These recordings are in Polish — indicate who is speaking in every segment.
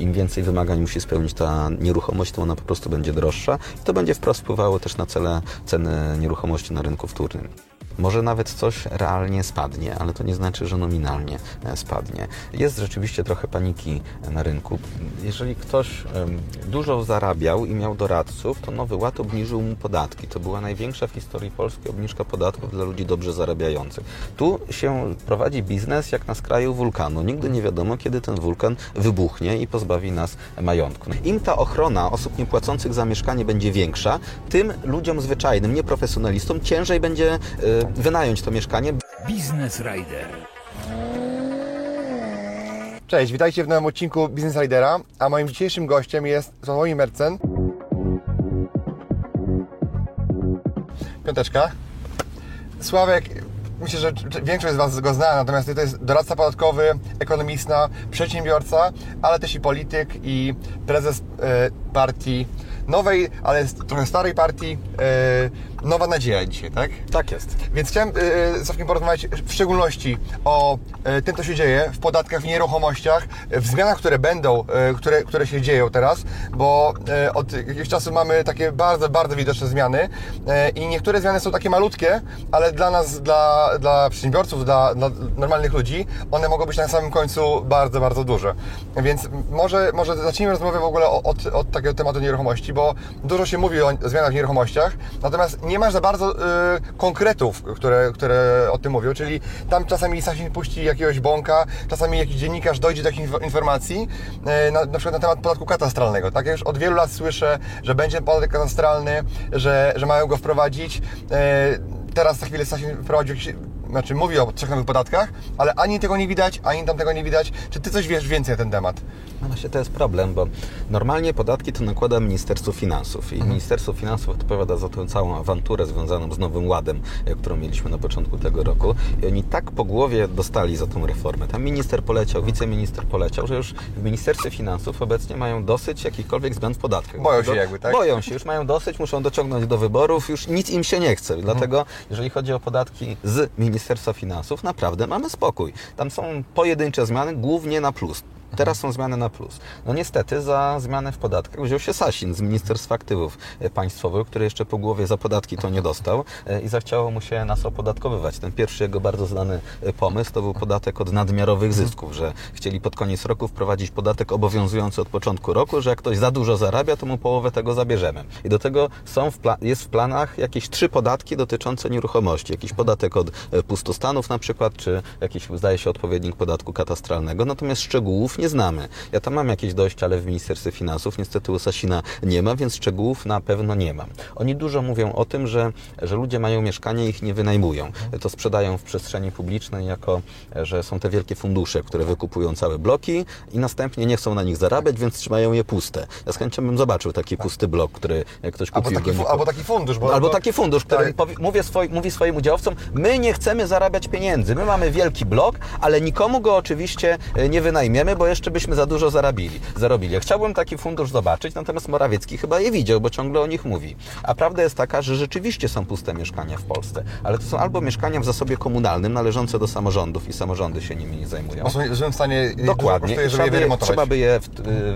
Speaker 1: Im więcej wymagań musi spełnić ta nieruchomość, to ona po prostu będzie droższa i to będzie wprost wpływało też na cele, ceny nieruchomości na rynku wtórnym. Może nawet coś realnie spadnie, ale to nie znaczy, że nominalnie e, spadnie. Jest rzeczywiście trochę paniki na rynku. Jeżeli ktoś dużo zarabiał i miał doradców, to Nowy Ład obniżył mu podatki. To była największa w historii Polski obniżka podatków dla ludzi dobrze zarabiających. Tu się prowadzi biznes jak na skraju wulkanu. Nigdy nie wiadomo, kiedy ten wulkan wybuchnie i pozbawi nas majątku. Im ta ochrona osób niepłacących za mieszkanie będzie większa, tym ludziom zwyczajnym, nieprofesjonalistom ciężej będzie e, wynająć to mieszkanie.
Speaker 2: Biznes Rider.
Speaker 3: Cześć, witajcie w nowym odcinku Business Ridera, a moim dzisiejszym gościem jest Sławomir Mercen. Piąteczka. Sławek, myślę, że większość z Was go zna, natomiast to jest doradca podatkowy, ekonomista, przedsiębiorca, ale też i polityk i prezes e, partii nowej, ale trochę starej partii, e, Nowa Nadzieja dzisiaj, tak?
Speaker 1: Tak jest.
Speaker 3: Więc chciałem e, z Sławkiem porozmawiać w szczególności o e, tym, co się dzieje w podatkach, w nieruchomościach, w zmianach, które będą, e, które, które się dzieją teraz, bo e, od jakiegoś czasu mamy takie bardzo, bardzo widoczne zmiany e, i niektóre zmiany są takie malutkie, ale dla nas, dla, dla przedsiębiorców, dla, dla normalnych ludzi, one mogą być na samym końcu bardzo, bardzo duże. Więc może, może zacznijmy rozmowę w ogóle od, od takiego tematu nieruchomości, bo dużo się mówi o zmianach w nieruchomościach, natomiast nie masz za bardzo y, konkretów, które, które o tym mówią, czyli tam czasami Sasin puści jakiegoś bąka, czasami jakiś dziennikarz dojdzie do jakichś inf- informacji, y, na, na przykład na temat podatku katastralnego. Tak, ja już od wielu lat słyszę, że będzie podatek katastralny, że, że mają go wprowadzić. Y, teraz za chwilę Sasin wprowadził znaczy mówi o trzech nowych podatkach, ale ani tego nie widać, ani tam tego nie widać. Czy Ty coś wiesz więcej na ten temat?
Speaker 1: No właśnie to jest problem, bo normalnie podatki to nakłada Ministerstwo Finansów i Ministerstwo Finansów odpowiada za tę całą awanturę związaną z Nowym Ładem, e, którą mieliśmy na początku tego roku i oni tak po głowie dostali za tą reformę. Tam minister poleciał, wiceminister poleciał, że już w Ministerstwie Finansów obecnie mają dosyć jakichkolwiek zmian w podatkach.
Speaker 3: Boją się jakby, tak?
Speaker 1: Boją się, już mają dosyć, muszą dociągnąć do wyborów, już nic im się nie chce. Dlatego, jeżeli chodzi o podatki z Ministerstwa Finansów, naprawdę mamy spokój. Tam są pojedyncze zmiany, głównie na plus. Teraz są zmiany na plus. No niestety za zmianę w podatkach wziął się Sasin z Ministerstwa Aktywów e, Państwowych, który jeszcze po głowie za podatki to nie dostał e, i zachciało mu się nas opodatkowywać. Ten pierwszy jego bardzo znany e, pomysł to był podatek od nadmiarowych zysków, że chcieli pod koniec roku wprowadzić podatek obowiązujący od początku roku, że jak ktoś za dużo zarabia, to mu połowę tego zabierzemy. I do tego są w jest w planach jakieś trzy podatki dotyczące nieruchomości. Jakiś podatek od pustostanów na przykład, czy jakiś, zdaje się, odpowiednik podatku katastralnego. Natomiast szczegółów nie znamy. Ja tam mam jakieś dojście, ale w Ministerstwie Finansów niestety u Sasina nie ma, więc szczegółów na pewno nie mam. Oni dużo mówią o tym, że, że ludzie mają mieszkania i ich nie wynajmują. To sprzedają w przestrzeni publicznej jako, że są te wielkie fundusze, które wykupują całe bloki i następnie nie chcą na nich zarabiać, więc trzymają je puste. Ja z chęcią bym zobaczył taki pusty blok, który ktoś
Speaker 3: Albo
Speaker 1: kupił.
Speaker 3: taki,
Speaker 1: nie
Speaker 3: fu-
Speaker 1: kupił.
Speaker 3: albo taki fundusz. Bo,
Speaker 1: Albo
Speaker 3: bo,
Speaker 1: taki fundusz, który
Speaker 3: tak.
Speaker 1: mówię swoi, mówi swoim udziałowcom, my nie chcemy zarabiać pieniędzy, my mamy wielki blok, ale nikomu go oczywiście e, nie wynajmiemy, bo jeszcze byśmy za dużo zarobili. zarobili. Chciałbym taki fundusz zobaczyć, natomiast Morawiecki chyba je widział, bo ciągle o nich mówi. A prawda jest taka, że rzeczywiście są puste mieszkania w Polsce, ale to są albo mieszkania w zasobie komunalnym, należące do samorządów i samorządy się nimi nie zajmują.
Speaker 3: Bo są w złym stanie i
Speaker 1: Dokładnie.
Speaker 3: Kosztuje, żeby
Speaker 1: trzeba,
Speaker 3: je
Speaker 1: trzeba by je w,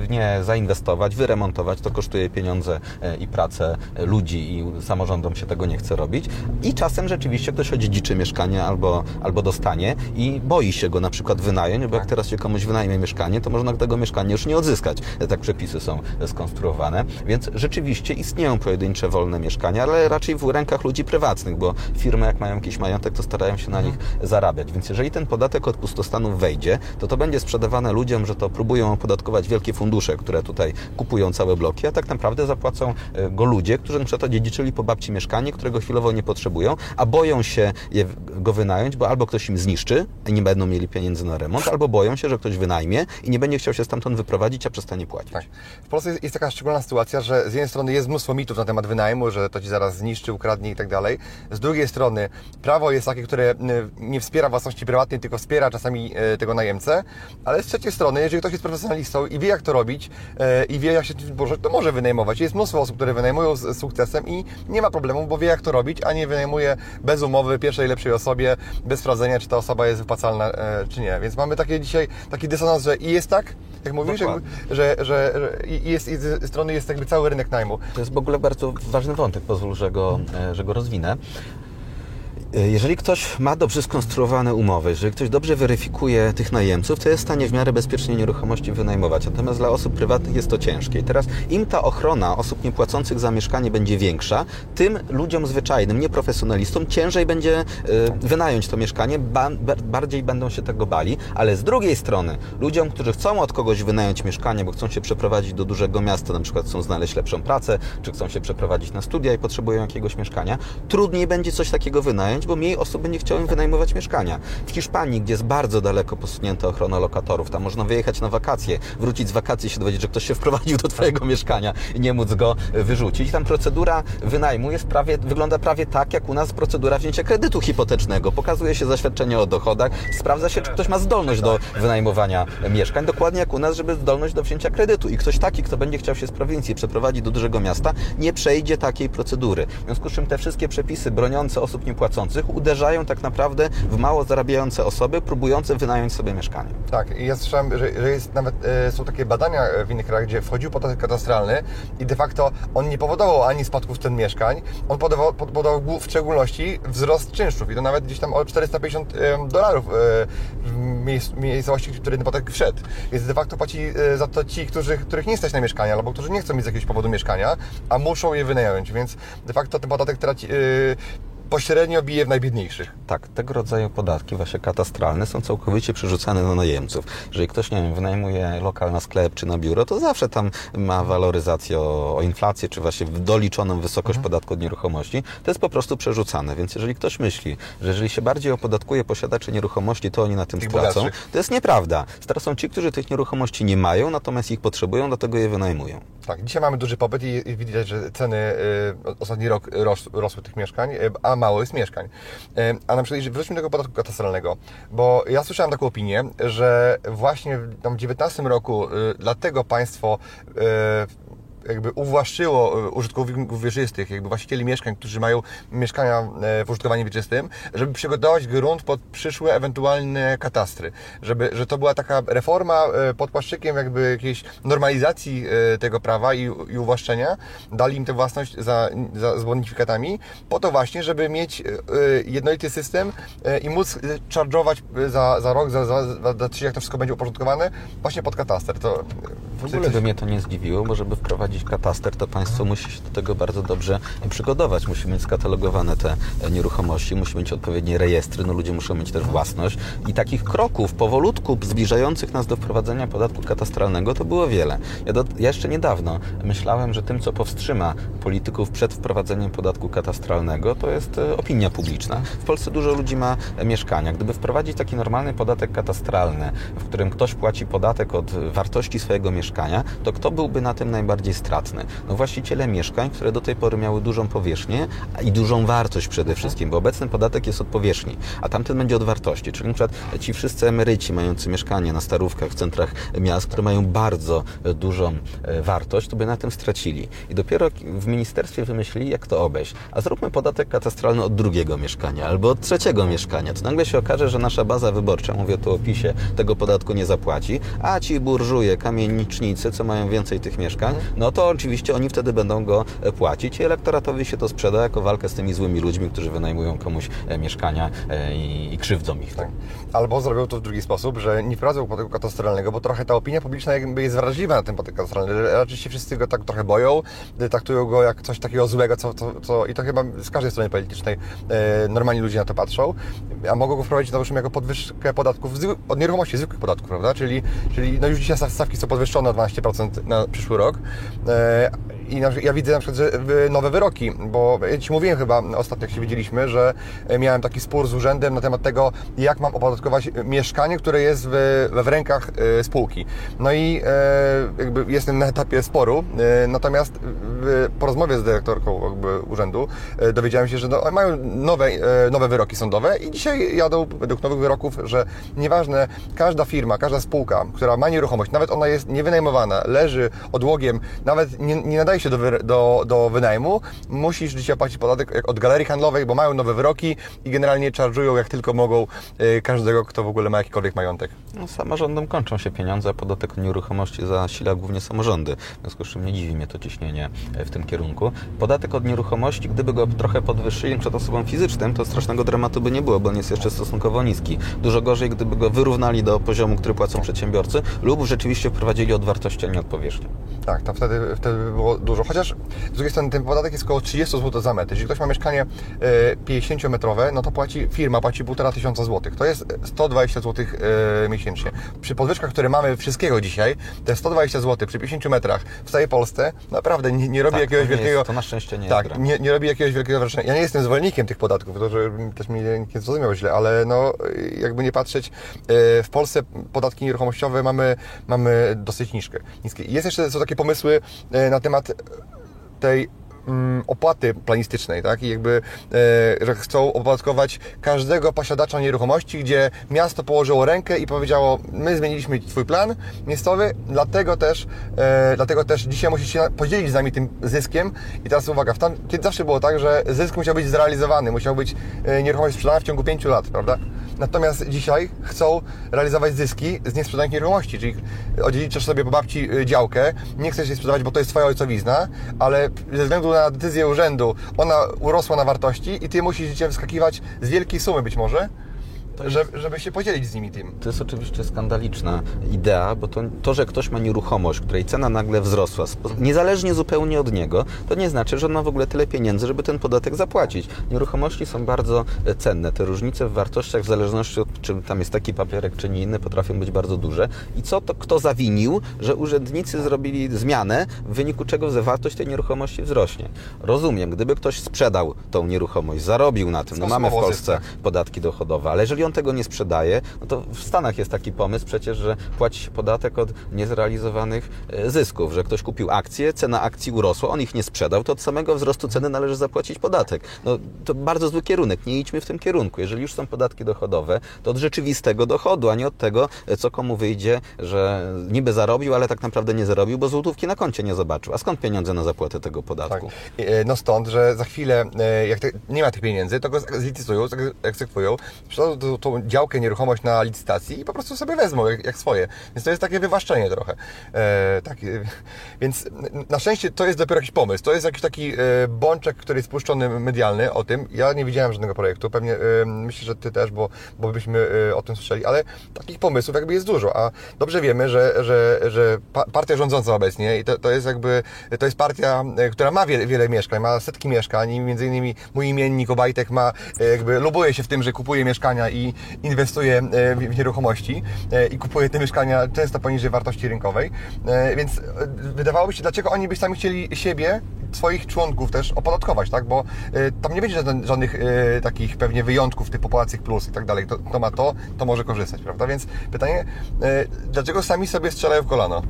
Speaker 1: w nie zainwestować, wyremontować. To kosztuje pieniądze e, i pracę e, ludzi i samorządom się tego nie chce robić. I czasem rzeczywiście ktoś odziedziczy mieszkanie albo, albo dostanie i boi się go na przykład wynająć, bo jak teraz się komuś wynajmie mieszkanie, to można tego mieszkania już nie odzyskać. Tak przepisy są skonstruowane. Więc rzeczywiście istnieją pojedyncze wolne mieszkania, ale raczej w rękach ludzi prywatnych, bo firmy jak mają jakiś majątek, to starają się na nich zarabiać. Więc jeżeli ten podatek od pustostanów wejdzie, to to będzie sprzedawane ludziom, że to próbują opodatkować wielkie fundusze, które tutaj kupują całe bloki, a tak naprawdę zapłacą e, go ludzie, którzy na przykład odziedziczyli po babci mieszkanie, którego chwilowo nie potrzebują, a boją się go wynająć, bo albo ktoś im zniszczy i nie będą mieli pieniędzy na remont, albo boją się, że ktoś wynajmie i nie będzie chciał się stamtąd wyprowadzić, a przestanie płacić.
Speaker 3: Tak. W Polsce jest, jest taka szczególna sytuacja, że z jednej strony jest mnóstwo mitów na temat wynajmu, że to ci zaraz zniszczy, ukradnie i tak dalej. Z drugiej strony prawo jest takie, które y, nie wspiera własności prywatnej, tylko wspiera czasami y, tego najemcę, ale z trzeciej strony, jeżeli ktoś jest profesjonalistą i wie jak to robić y, i wie jak się tym boże, to może wynajmować. Jest mnóstwo osób, które wynajmują z, sukcesem i nie ma problemu, bo wie jak to robić, a nie wynajmuje bez umowy pierwszej lepszej osobie, bez sprawdzenia, czy ta osoba jest wypłacalna, czy nie. Więc mamy takie dzisiaj taki dysonans, że że i jest tak, jak mówisz, jakby, że, że, że jest, z strony jest jakby cały rynek najmu.
Speaker 1: To jest w ogóle bardzo ważny wątek, pozwól, że go, e, że go rozwinę. E, jeżeli ktoś ma dobrze skonstruowane umowy, jeżeli ktoś dobrze weryfikuje tych najemców, to jest w stanie w miarę bezpiecznie nieruchomości wynajmować. Natomiast dla osób prywatnych jest to ciężkie. I teraz im ta ochrona osób niepłacących za mieszkanie będzie większa, tym ludziom zwyczajnym, nieprofesjonalistom ciężej będzie e, wynająć to mieszkanie, bardziej będą się tego bali, ale z drugiej strony ludziom, którzy chcą od kogoś wynająć mieszkanie, bo chcą się przeprowadzić do dużego miasta, na przykład chcą znaleźć lepszą pracę, czy chcą się przeprowadzić na studia i potrzebują jakiegoś mieszkania, trudniej będzie coś takiego wynająć, bo mniej osób będzie chciało im wynajmować mieszkania. W Hiszpanii, gdzie jest bardzo daleko posunięta ochrona lokatorów, tam można wyjechać na wakacje, wrócić z wakacji i się dowiedzieć, że ktoś się wprowadził do Twojego mieszkania i nie móc go wyrzucić. Tam procedura wynajmu jest prawie, wygląda prawie tak, jak u nas procedura wzięcia kredytu hipotecznego. Pokazuje się zaświadczenie o dochodach, sprawdza się, czy ktoś ma zdolność do wynajmowania mieszkań, dokładnie jak u nas, żeby zdolność do wzięcia kredytu. I ktoś taki, kto będzie chciał się z prowincji przeprowadzić do dużego miasta, nie przejdzie takiej procedury. W związku z czym te wszystkie przepisy broniące osób niepłacących uderzają tak naprawdę w mało zarabiające osoby, próbujące wynająć sobie mieszkanie.
Speaker 3: Tak, i ja słyszałem, że, że jest nawet, e, są takie badania w innych krajach, gdzie wchodził podatek katastralny i de facto on nie powodował ani spadków cen mieszkań, on powodował, powodował w szczególności wzrost czynszów i to nawet gdzieś tam o 450 dolarów e, w miejscowości, w której ten podatek wszedł. Więc de facto płaci e, za to ci, którzy, których nie stać na mieszkania, albo którzy nie chcą mieć z jakiegoś powodu mieszkania, a muszą je wynająć, więc de facto ten podatek traci, pośrednio bije w najbiedniejszych.
Speaker 1: Tak, tego rodzaju podatki właśnie katastralne są całkowicie przerzucane na najemców. Jeżeli ktoś, nie wiem, wynajmuje lokal na sklep czy na biuro, to zawsze tam ma waloryzację o, o inflację, czy właśnie doliczoną wysokość mhm. podatku od nieruchomości. To jest po prostu przerzucane. Więc jeżeli ktoś myśli, że jeżeli się bardziej opodatkuje posiadaczy nieruchomości, to oni na tym stracą, to jest nieprawda. Stracą ci, którzy tych nieruchomości nie mają, natomiast ich potrzebują, dlatego je wynajmują.
Speaker 3: Tak, dzisiaj mamy duży popyt i, widać, że ceny y, ostatni rok ros, rosły tych mieszkań, y, mało jest mieszkań. A na przykład, wróćmy do tego podatku katastralnego, bo ja słyszałem taką opinię, że właśnie w 2019 roku y, dlatego państwo jakby uwłaszczyło e, użytkowników wieczystych, jakby właścicieli mieszkań, którzy mają mieszkania e, w użytkowaniu wieczystym, żeby przygotować grunt pod przyszłe ewentualne katastry. Żeby, że to była taka reforma e, pod płaszczykiem jakby jakiejś normalizacji tego prawa i, i uwłaszczenia. Dali im tę własność za, za, z bonifikatami po to właśnie, żeby mieć jednolity system i móc charge'ować za, za rok, za, za, za trzy, jak to wszystko będzie uporządkowane, właśnie pod kataster. To
Speaker 1: w ogóle by mnie to nie zdziwiło, bo żeby wprowadzić prowadzić kataster, to państwo musi się do tego bardzo dobrze przygotować. Musi mieć skatalogowane te nieruchomości, musi mieć odpowiednie rejestry, no ludzie muszą mieć też własność i takich kroków powolutku zbliżających nas do wprowadzenia podatku katastralnego to było wiele. Ja, do, ja jeszcze niedawno myślałem, że tym, co powstrzyma polityków przed wprowadzeniem podatku katastralnego, to jest e, opinia publiczna. W Polsce dużo ludzi ma mieszkania. Gdyby wprowadzić taki normalny podatek katastralny, w którym ktoś płaci podatek od wartości swojego mieszkania, to kto byłby na tym najbardziej stratny? No właściciele mieszkań, które do tej pory miały dużą powierzchnię i dużą wartość przede mhm. wszystkim, bo obecny podatek jest od powierzchni, a tamten będzie od wartości. Czyli na przykład ci wszyscy emeryci mający mieszkanie na starówkach w centrach miast, które mają bardzo e, dużą e, wartość, to by na tym stracili. I dopiero w ministerstwie wymyślili, jak to obejść. A zróbmy podatek katastralny od drugiego mieszkania albo od trzeciego mieszkania. To nagle się okaże, że nasza baza wyborcza, mówię tu o PiSie, tego podatku nie zapłaci, a ci burżuje, kamienicznicy, co mają więcej tych mieszkań, no no to oczywiście oni wtedy będą go e, płacić i elektoratowi się to sprzeda jako walkę z tymi złymi ludźmi, którzy wynajmują komuś e, mieszkania e, i, krzywdzą ich. Tak.
Speaker 3: Albo zrobią to w drugi sposób, że nie wprowadzą podatku katastralnego, bo trochę ta opinia publiczna jakby jest wrażliwa na ten podatek katastralny. Raczej się wszyscy go tak trochę boją, traktują go jak coś takiego złego, co, co, co i to chyba z każdej strony politycznej e, normalni ludzie na to patrzą, a mogą go wprowadzić załóżmy jako podwyżkę podatków od nieruchomości, zwykłych podatków, prawda? Czyli, czyli no już dzisiaj stawki są podwyższone o 12% na przyszły rok. E, I ja widzę na przykład że nowe wyroki, bo ja Ci mówiłem chyba ostatnio, jak się widzieliśmy, że miałem taki spór z urzędem na temat tego, jak mam opodatkować mieszkanie, które jest w, w rękach e, spółki. No i e, jakby jestem na etapie sporu, natomiast po rozmowie z dyrektorką jakby urzędu dowiedziałem się, że no, mają nowe, nowe wyroki sądowe i dzisiaj jadą według nowych wyroków, że nieważne, każda firma, każda spółka, która ma nieruchomość, nawet ona jest niewynajmowana, leży odłogiem nawet nie, nie nadaje wejście do, wy, do, do wynajmu, musisz dzisiaj płacić podatek od galerii handlowej, bo mają nowe wyroki i generalnie czarżują jak tylko mogą y, każdego, kto w ogóle ma jakikolwiek majątek.
Speaker 1: No, samorządom kończą się pieniądze, a podatek od nieruchomości zasila głównie samorządy. W związku z czym nie dziwi mnie to ciśnienie e, w tym kierunku. Podatek od nieruchomości, gdyby go trochę podwyższyli przed osobą fizycznym, to strasznego dramatu by nie było, bo on jest jeszcze stosunkowo niski. Dużo gorzej, gdyby go wyrównali do poziomu, który płacą przedsiębiorcy lub rzeczywiście wprowadzili od wartości, a nie od powierzchni.
Speaker 3: Tak, to wtedy, wtedy by było dużo. Chociaż z drugiej strony ten podatek jest około 30 zł za metr. Jeśli ktoś ma mieszkanie e, 50-metrowe, no to płaci, firma płaci 1,5 tysiąca złotych. To jest 120 zł e, miesięcznie. Przy podwyżkach, które mamy wszystkiego dzisiaj, te 120 zł przy 50 metrach w całej Polsce naprawdę nie, nie robi
Speaker 1: Tak,
Speaker 3: jakiegoś wielkiego...
Speaker 1: Jest, to na szczęście nie
Speaker 3: tak, nie, nie robi jakiegoś wielkiego wrażenia. Ja nie jestem zwolennikiem tych podatków, to że też mnie nie zrozumiał źle, ale no jakby nie patrzeć, e, w Polsce podatki nieruchomościowe mamy, mamy dosyć niskie. Jest jeszcze, są takie pomysły e, na temat tej mm, opłaty planistycznej, tak? I jakby, e, chcą opodatkować każdego posiadacza nieruchomości, gdzie miasto położyło rękę i powiedziało, my zmieniliśmy Twój plan miejscowy, dlatego też, e, dlatego też dzisiaj musisz się podzielić z nami tym zyskiem. I teraz uwaga, w tam, kiedy zawsze było tak, że zysk musiał być zrealizowany, musiał być e, nieruchomość sprzedana w ciągu 5 lat, prawda? Natomiast dzisiaj chcą realizować zyski z niesprzedanych nieruchomości, czyli odziedziczysz sobie po babci y, działkę, nie chcesz jej sprzedawać, bo to jest Twoja ojcowizna, ale ze względu na decyzję urzędu. Ona urosła na wartości i Ty musisz dzisiaj wskakiwać z wielkiej sumy być może, żeby, żeby się podzielić z nimi tym.
Speaker 1: To jest oczywiście skandaliczna idea, bo to, to że ktoś ma nieruchomość, której cena nagle wzrosła, niezależnie zupełnie od niego, to nie znaczy, że on ma w ogóle tyle pieniędzy, żeby ten podatek zapłacić. Nieruchomości są bardzo e, cenne. Te różnice w wartościach, w zależności od czy tam jest taki papierek, czy nie inny, potrafią być bardzo duże. I co to kto zawinił, że urzędnicy zrobili zmianę, w wyniku czego wartość tej nieruchomości wzrośnie? Rozumiem, gdyby ktoś sprzedał tą nieruchomość, zarobił na tym, no mamy w Polsce podatki dochodowe, ale jeżeli on tego nie sprzedaje, no to w Stanach jest taki pomysł przecież, że płaci podatek od niezrealizowanych e, zysków, że ktoś kupił akcje, cena akcji urosła, on ich nie sprzedał, to od samego wzrostu ceny należy zapłacić podatek. No to bardzo zły kierunek, nie idźmy w tym kierunku. Jeżeli już są podatki dochodowe, to od rzeczywistego dochodu, a nie od tego, e, co komu wyjdzie, że niby zarobił, ale tak naprawdę nie zarobił, bo złotówki na koncie nie zobaczył. A skąd pieniądze na zapłatę tego
Speaker 3: Tak.
Speaker 1: podatku?
Speaker 3: E, No stąd, że za chwilę, jak nie ma tych pieniędzy, to go zlicytują, egzekwują, sprzedadzą tą, działkę, nieruchomość na licytacji i po prostu sobie wezmą jak, jak swoje. Więc to jest takie wywłaszczenie trochę. E, tak, e, więc na szczęście to jest dopiero jakiś pomysł. To jest jakiś taki e, bączek, który jest puszczony medialny o tym. Ja nie widziałem żadnego projektu, pewnie e, myślę, że Ty też, bo, bo byśmy e, o tym słyszeli, ale takich pomysłów jakby jest dużo, a dobrze wiemy, że, że, że pa- partia rządząca obecnie i to, to jest jakby, to jest partia, e, która ma wiele, wiele mieszkań, ma setki mieszkań i między innymi mój imiennik Obajtek ma, e, jakby lubuje się w tym, że kupuje mieszkania i inwestuje e, w, nieruchomości e, i kupuje te mieszkania często poniżej wartości rynkowej, e, więc wydawałoby się, dlaczego oni by sami chcieli siebie, swoich członków też opodatkować, tak, bo tam nie będzie żadnych, takich pewnie wyjątków typu Polacy Plus i tak dalej, to, to ma to, to może korzystać, prawda, więc pytanie, dlaczego sami sobie strzelają w kolano?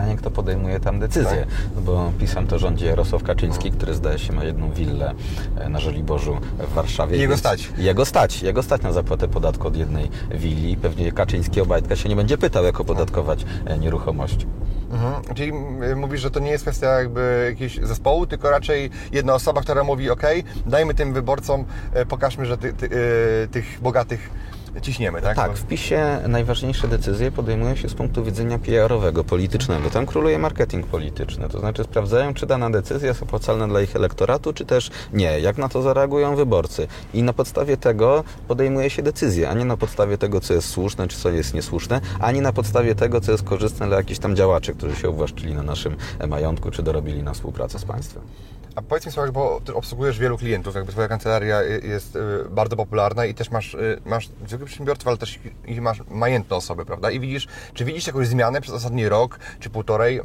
Speaker 1: Pytanie, kto podejmuje tam decyzję, no bo pisem to rządzi Jarosław Kaczyński, który zdaje się ma jedną willę e, na Żoliborzu w Warszawie.
Speaker 3: Jego stać.
Speaker 1: Jego stać, jego stać na zapłatę podatku od jednej willi. Pewnie Kaczyński Obajtka się nie będzie pytał, jak opodatkować e, nieruchomość.
Speaker 3: Mhm. Czyli mm, mówisz, że to nie jest kwestia jakby jakiegoś zespołu, tylko raczej jedna osoba, która mówi, ok, dajmy tym wyborcom, e, pokażmy, że ty, ty, e, tych bogatych ciśniemy, tak?
Speaker 1: Tak, w PiSie najważniejsze decyzje podejmują się z punktu widzenia PR-owego, politycznego. Tam króluje marketing polityczny, to znaczy sprawdzają, czy dana decyzja jest opłacalna dla ich elektoratu, czy też nie. Jak na to zareagują wyborcy. I na podstawie tego podejmuje się decyzje, a nie na podstawie tego, co jest słuszne, czy co jest niesłuszne, ani na podstawie tego, co jest korzystne dla jakichś tam działaczy, którzy się uwłaszczyli na naszym e, majątku, czy dorobili na współpracę z państwem.
Speaker 3: A powiedz mi Sławek, bo ty obsługujesz wielu klientów, jakby twoja kancelaria jest y, bardzo popularna i też masz, y, masz zwykłych przedsiębiorców, ale też i masz majętne osoby, prawda? I widzisz, czy widzisz jakąś zmianę przez ostatni rok, czy półtorej, e,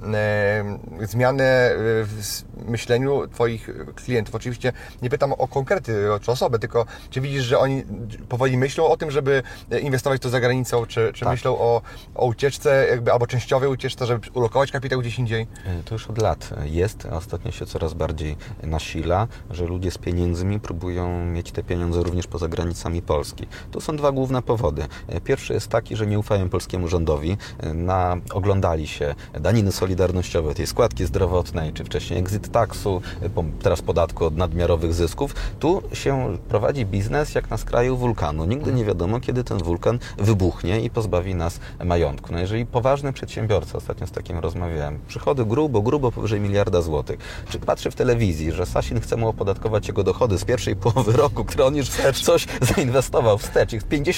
Speaker 3: zmianę w myśleniu twoich klientów? Oczywiście nie pytam o konkrety, czy osobę, tylko czy widzisz, że oni powoli myślą o tym, żeby inwestować tu za granicą, czy, czy
Speaker 1: Tak.
Speaker 3: myślą o, o ucieczce, jakby albo częściowej ucieczce, żeby ulokować kapitał gdzieś indziej?
Speaker 1: E, To już od lat jest, a ostatnio się coraz bardziej nasila, że ludzie z pieniędzmi próbują mieć te pieniądze również poza granicami Polski. Tu są dwa główne główne powody. Pierwszy jest taki, że nie ufają polskiemu rządowi. Na, oglądali się daniny solidarnościowe, tej składki zdrowotnej, czy wcześniej exit taxu, teraz podatku od nadmiarowych zysków. Tu się prowadzi biznes jak na skraju wulkanu. Nigdy nie wiadomo, kiedy ten wulkan wybuchnie i pozbawi nas majątku. No jeżeli poważny przedsiębiorca, ostatnio z takim rozmawiałem, przychody grubo, grubo powyżej miliarda złotych, czy patrzy w telewizji, że Sasin chce mu opodatkować jego dochody z pierwszej połowy roku, które on już coś zainwestował wstecz i 50%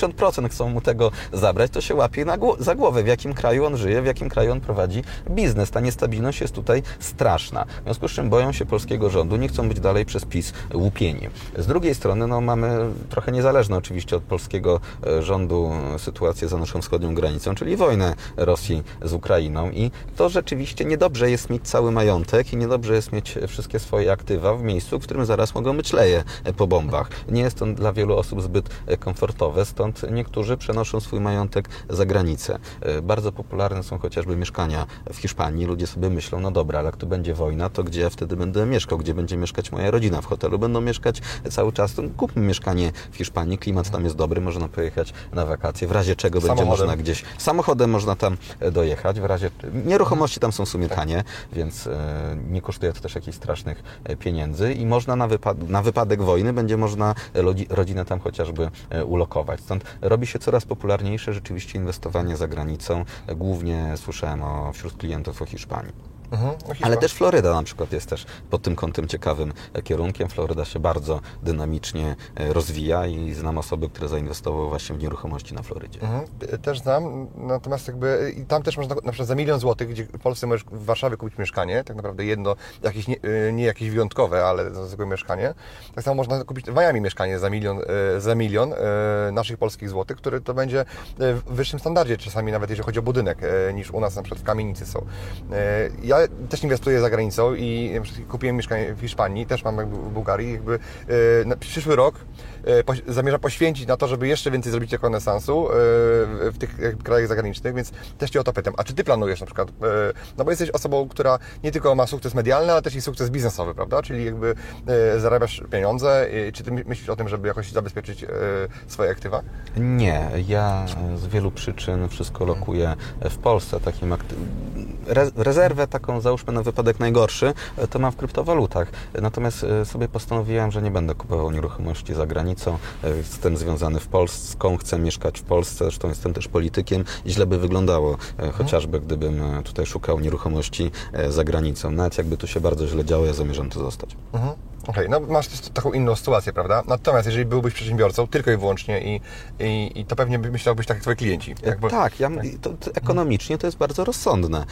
Speaker 1: chcą mu tego zabrać, to się łapie na za głowę, w jakim kraju on żyje, w jakim kraju on prowadzi biznes. Ta niestabilność jest tutaj straszna. W związku z czym boją się polskiego rządu, nie chcą być dalej przez PiS łupieni. Z drugiej strony no, mamy trochę niezależne oczywiście od polskiego e, rządu sytuację za naszą wschodnią granicą, czyli wojnę Rosji z Ukrainą i to rzeczywiście niedobrze jest mieć cały majątek i niedobrze jest mieć wszystkie swoje aktywa w miejscu, w którym zaraz mogą być leje po bombach. Nie jest to dla wielu osób zbyt komfortowe, stąd niektórzy przenoszą swój majątek za granicę. E, bardzo popularne są chociażby mieszkania w Hiszpanii. Ludzie sobie myślą, no dobra, ale jak tu będzie wojna, to gdzie ja wtedy będę mieszkał? Gdzie będzie mieszkać moja rodzina? W hotelu będą mieszkać cały czas. To kupmy mieszkanie w Hiszpanii, klimat tam jest dobry, można pojechać na wakacje, w razie czego będzie można gdzieś... Samochodem można tam e, dojechać, w razie... Nieruchomości tam są w sumie tanie, więc e, nie kosztuje to też jakichś strasznych pieniędzy i można na, wypad na wypadek wojny będzie można rodzinę tam chociażby ulokować. Stąd robi się coraz popularniejsze rzeczywiście inwestowanie za granicą. Głównie słyszałem o, wśród klientów o Hiszpanii. Mhm, Ale też Floryda na przykład jest też pod tym kątem ciekawym kierunkiem. Floryda się bardzo dynamicznie e, rozwija i znam osoby, które zainwestowały właśnie w nieruchomości na Florydzie. Mhm,
Speaker 3: też znam, natomiast jakby tam też można na przykład za milion złotych, gdzie w Polsce możesz w Warszawie kupić mieszkanie, tak naprawdę jedno, jakieś nie, e, nie jakieś wyjątkowe, ale zwykłe mieszkanie. Tak samo można kupić w Miami mieszkanie za milion, e, za milion naszych polskich złotych, który to będzie w wyższym standardzie czasami nawet jeżeli chodzi o budynek, niż u nas na przykład w kamienicy są. Ja ja też inwestuję za granicą i kupiłem mieszkanie w Hiszpanii, też mam w Bułgarii. Jakby, e, na przyszły rok e, zamierzam poświęcić na to, żeby jeszcze więcej zrobić rekonesansu e, w tych krajach zagranicznych, więc też Cię o to pytam. A czy Ty planujesz na przykład, no bo jesteś osobą, która nie tylko ma sukces medialny, ale też i sukces biznesowy, prawda? Czyli jakby zarabiasz pieniądze. Czy Ty myślisz o tym, żeby jakoś zabezpieczyć swoje aktywa?
Speaker 1: Nie. Ja z wielu przyczyn wszystko lokuję w Polsce. Takim rezerwę taką załóżmy na wypadek najgorszy, e, to mam w kryptowalutach. Natomiast e, sobie postanowiłem, że nie będę kupował nieruchomości za granicą. E, jestem związany w Polską, chcę mieszkać w Polsce, zresztą jestem też politykiem i źle by wyglądało, chociażby gdybym tutaj szukał nieruchomości za granicą. Nawet jakby tu się bardzo źle działo, ja zamierzam tu zostać. Mhm.
Speaker 3: Okej, okay, no masz taką inną sytuację, prawda? Natomiast jeżeli byłbyś przedsiębiorcą tylko i wyłącznie i, i, i to pewnie myślałbyś tak jak twoi klienci.
Speaker 1: Jakby... Tak, ja, to, to ekonomicznie to jest bardzo rozsądne.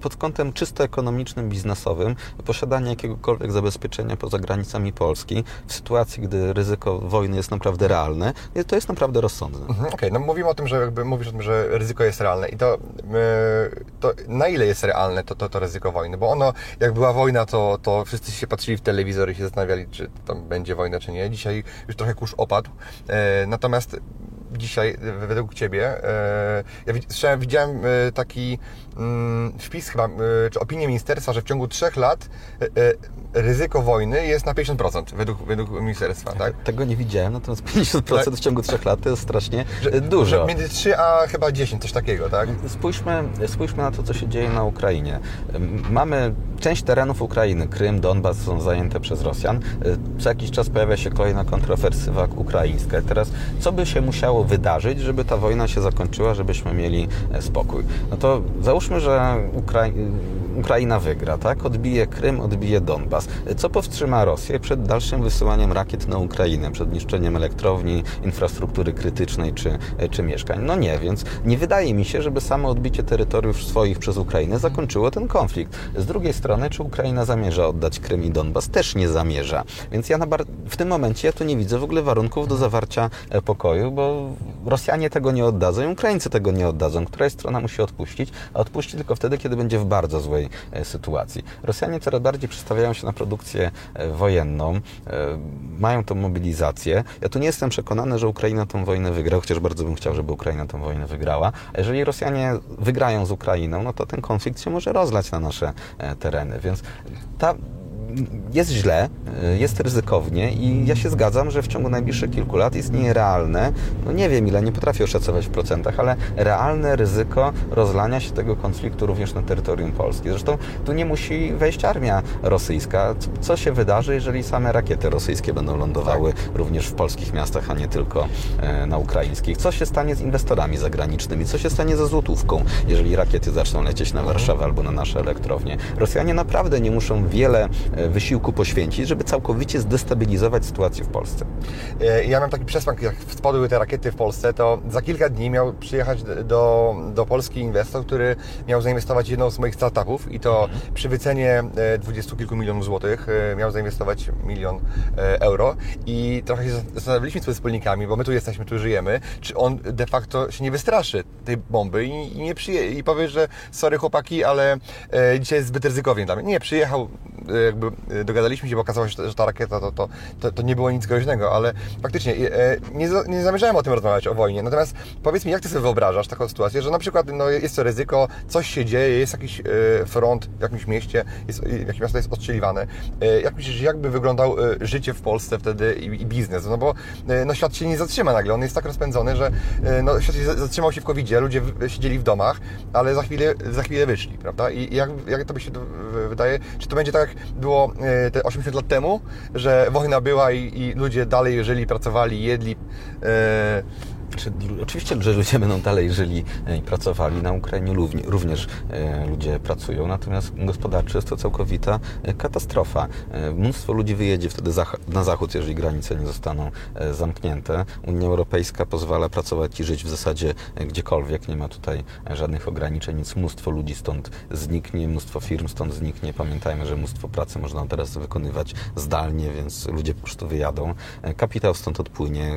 Speaker 1: Pod kątem czysto ekonomicznym, biznesowym, posiadanie jakiegokolwiek zabezpieczenia poza granicami Polski w sytuacji, gdy ryzyko wojny jest naprawdę realne, to jest naprawdę rozsądne. Mhm,
Speaker 3: Okej, okay, no mówimy o tym, że jakby mówisz o tym, że ryzyko jest realne i to, yy, to na ile jest realne to, to, to ryzyko wojny? Bo ono, jak była wojna, to, to wszyscy się patrzyli w telewizor i się zastanawiali, czy tam będzie wojna, czy nie. Dzisiaj już trochę kurz opadł. E, natomiast dzisiaj, według Ciebie, e, ja widziałem e, taki wpis chyba, czy opinię ministerstwa, że w ciągu trzech lat ryzyko wojny jest na 50% według, według ministerstwa, tak?
Speaker 1: Tego nie widziałem, natomiast 50% tak? w ciągu trzech lat to jest strasznie że, dużo. Że
Speaker 3: między 3 a chyba 10, coś takiego, tak?
Speaker 1: Spójrzmy, spójrzmy na to, co się dzieje na Ukrainie. Mamy część terenów Ukrainy, Krym, Donbas są zajęte przez Rosjan. Co jakiś czas pojawia się kolejna kontrofersywa ukraińska. Teraz, co by się musiało wydarzyć, żeby ta wojna się zakończyła, żebyśmy mieli e, spokój? No to załóżmy, że Ukra Ukraina wygra, tak? Odbije Krym, odbije Donbas. Co powstrzyma Rosję przed dalszym wysyłaniem rakiet na Ukrainę, przed niszczeniem elektrowni, infrastruktury krytycznej czy, czy mieszkań? No nie, więc nie wydaje mi się, żeby samo odbicie terytoriów swoich przez Ukrainę zakończyło ten konflikt. Z drugiej strony, czy Ukraina zamierza oddać Krym i Donbas? Też nie zamierza. Więc ja w tym momencie ja tu nie widzę w ogóle warunków do zawarcia e, pokoju, bo Rosjanie tego nie oddadzą i Ukraińcy tego nie oddadzą. Któraś strona musi odpuścić, a odpuści tylko wtedy, kiedy będzie w bardzo złej e, sytuacji. Rosjanie coraz bardziej przestawiają się na produkcję e, wojenną, e, mają tą mobilizację. Ja tu nie jestem przekonany, że Ukraina tę wojnę wygra, chociaż bardzo bym chciał, żeby Ukraina tę wojnę wygrała. A jeżeli Rosjanie wygrają z Ukrainą, no to ten konflikt się może rozlać na nasze tereny. Więc ta jest źle, jest ryzykownie i ja się zgadzam, że w ciągu najbliższych kilku lat jest nierealne, no nie wiem ile, nie potrafię oszacować w procentach, ale realne ryzyko rozlania się tego konfliktu również na terytorium Polski. Zresztą tu nie musi wejść armia rosyjska. Co się wydarzy, jeżeli same rakiety rosyjskie będą lądowały tak. również w polskich miastach, a nie tylko e, na ukraińskich? Co się stanie z inwestorami zagranicznymi? Co się stanie ze złotówką, jeżeli rakiety zaczną lecieć na Warszawę albo na nasze elektrownie? Rosjanie naprawdę nie muszą wiele e, wysiłku poświęcić, żeby całkowicie zdestabilizować sytuację w Polsce.
Speaker 3: E, ja mam taki przesłank, jak spadły te rakiety w Polsce, to za kilka dni miał przyjechać do, do Polski inwestor, który miał zainwestować jedną z moich startupów i to mhm. przy wycenie e, dwudziestu kilku milionów złotych miał zainwestować milion euro i trochę się zastanawialiśmy z wspólnikami, bo my tu jesteśmy, tu żyjemy, czy on de facto się nie wystraszy tej bomby i, i nie przyje i powie, że sorry chłopaki, ale e, dzisiaj jest zbyt ryzykownie dla mnie. Nie, przyjechał, e, jakby e, dogadaliśmy się, bo okazało się, że ta rakieta to, to, to, to nie było nic groźnego, ale faktycznie e, nie, nie zamierzałem o tym rozmawiać, o wojnie. Natomiast powiedz mi, jak Ty sobie wyobrażasz taką sytuację, że na przykład no, jest to ryzyko, coś się dzieje, jest jakiś front w jakimś mieście, jest, jakieś miasto jest ostrzeliwane. E, jak myślisz, jakby wyglądał życie w Polsce wtedy i, i biznes? No bo no, świat się nie zatrzyma nagle, on jest tak rozpędzony, że no, świat się zatrzymał się w covid ludzie siedzieli w domach, ale za chwilę, za chwilę wyszli, prawda? I jak, jak to by się wydaje, czy to będzie tak było e, te 80 lat temu, że wojna była i, i ludzie dalej żyli, pracowali, jedli, e,
Speaker 1: czy, oczywiście, że ludzie będą dalej żyli e, i pracowali. Na Ukrainie również e, ludzie pracują, natomiast gospodarczo jest to całkowita e, katastrofa. Mnóstwo ludzi wyjedzie wtedy na zachód, jeżeli granice nie zostaną zamknięte. Unia Europejska pozwala pracować i żyć w zasadzie gdziekolwiek. Nie ma tutaj żadnych ograniczeń, więc mnóstwo ludzi stąd zniknie, mnóstwo firm stąd zniknie. Pamiętajmy, że mnóstwo pracy można teraz wykonywać zdalnie, więc ludzie po prostu wyjadą. Kapitał stąd odpłynie,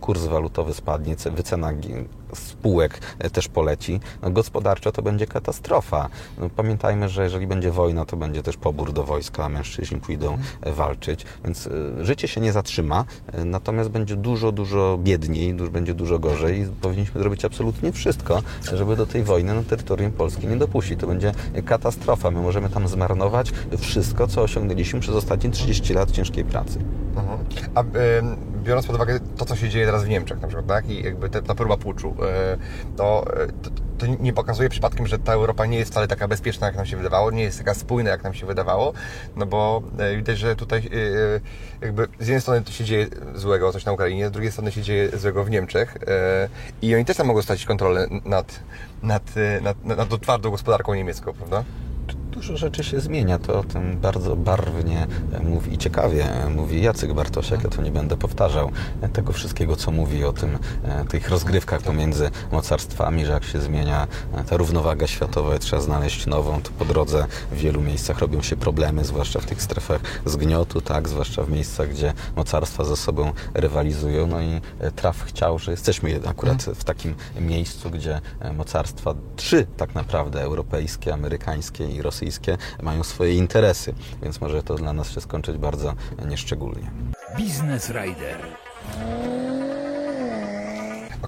Speaker 1: kurs walutowy spadnie spadnie, wycena spółek e, też poleci. No, gospodarczo to będzie katastrofa. No, pamiętajmy, że jeżeli będzie wojna, to będzie też pobór do wojska, a mężczyźni pójdą mhm. walczyć, więc e, życie się nie zatrzyma, natomiast będzie dużo, dużo biedniej, będzie dużo gorzej i powinniśmy zrobić absolutnie wszystko, żeby do tej wojny na terytorium Polski nie dopuścić. To będzie katastrofa. My możemy tam zmarnować wszystko, co osiągnęliśmy przez ostatnie 30 lat ciężkiej pracy.
Speaker 3: Mhm. A biorąc pod uwagę to, co się dzieje teraz w Niemczech na przykład, tak? I jakby te, ta próba puczu, e, to, e, to, to, nie pokazuje przypadkiem, że ta Europa nie jest wcale taka bezpieczna, jak nam się wydawało, nie jest taka spójna, jak nam się wydawało, no bo e, widać, że tutaj jakby z jednej strony to się dzieje złego, coś na Ukrainie, z drugiej strony się dzieje złego w Niemczech i oni też tam mogą stracić kontrolę nad, nad, nad, nad, nad twardą gospodarką niemiecką, prawda?
Speaker 1: Dużo rzeczy się zmienia, to o tym bardzo barwnie mówi i ciekawie mówi Jacek Bartosiak. Ja to nie będę powtarzał tego wszystkiego, co mówi o tym, e, tych rozgrywkach pomiędzy mocarstwami, że jak się zmienia e, ta równowaga światowa, trzeba znaleźć nową, to po drodze w wielu miejscach robią się problemy, zwłaszcza w tych strefach zgniotu, tak, zwłaszcza w miejscach, gdzie mocarstwa ze sobą rywalizują. No i e, traf chciał, że jesteśmy akurat w takim miejscu, gdzie mocarstwa, trzy tak naprawdę, europejskie, amerykańskie i rosyjskie, rosyjskie mają swoje interesy, więc może to dla nas się skończyć bardzo nieszczególnie. Business Rider.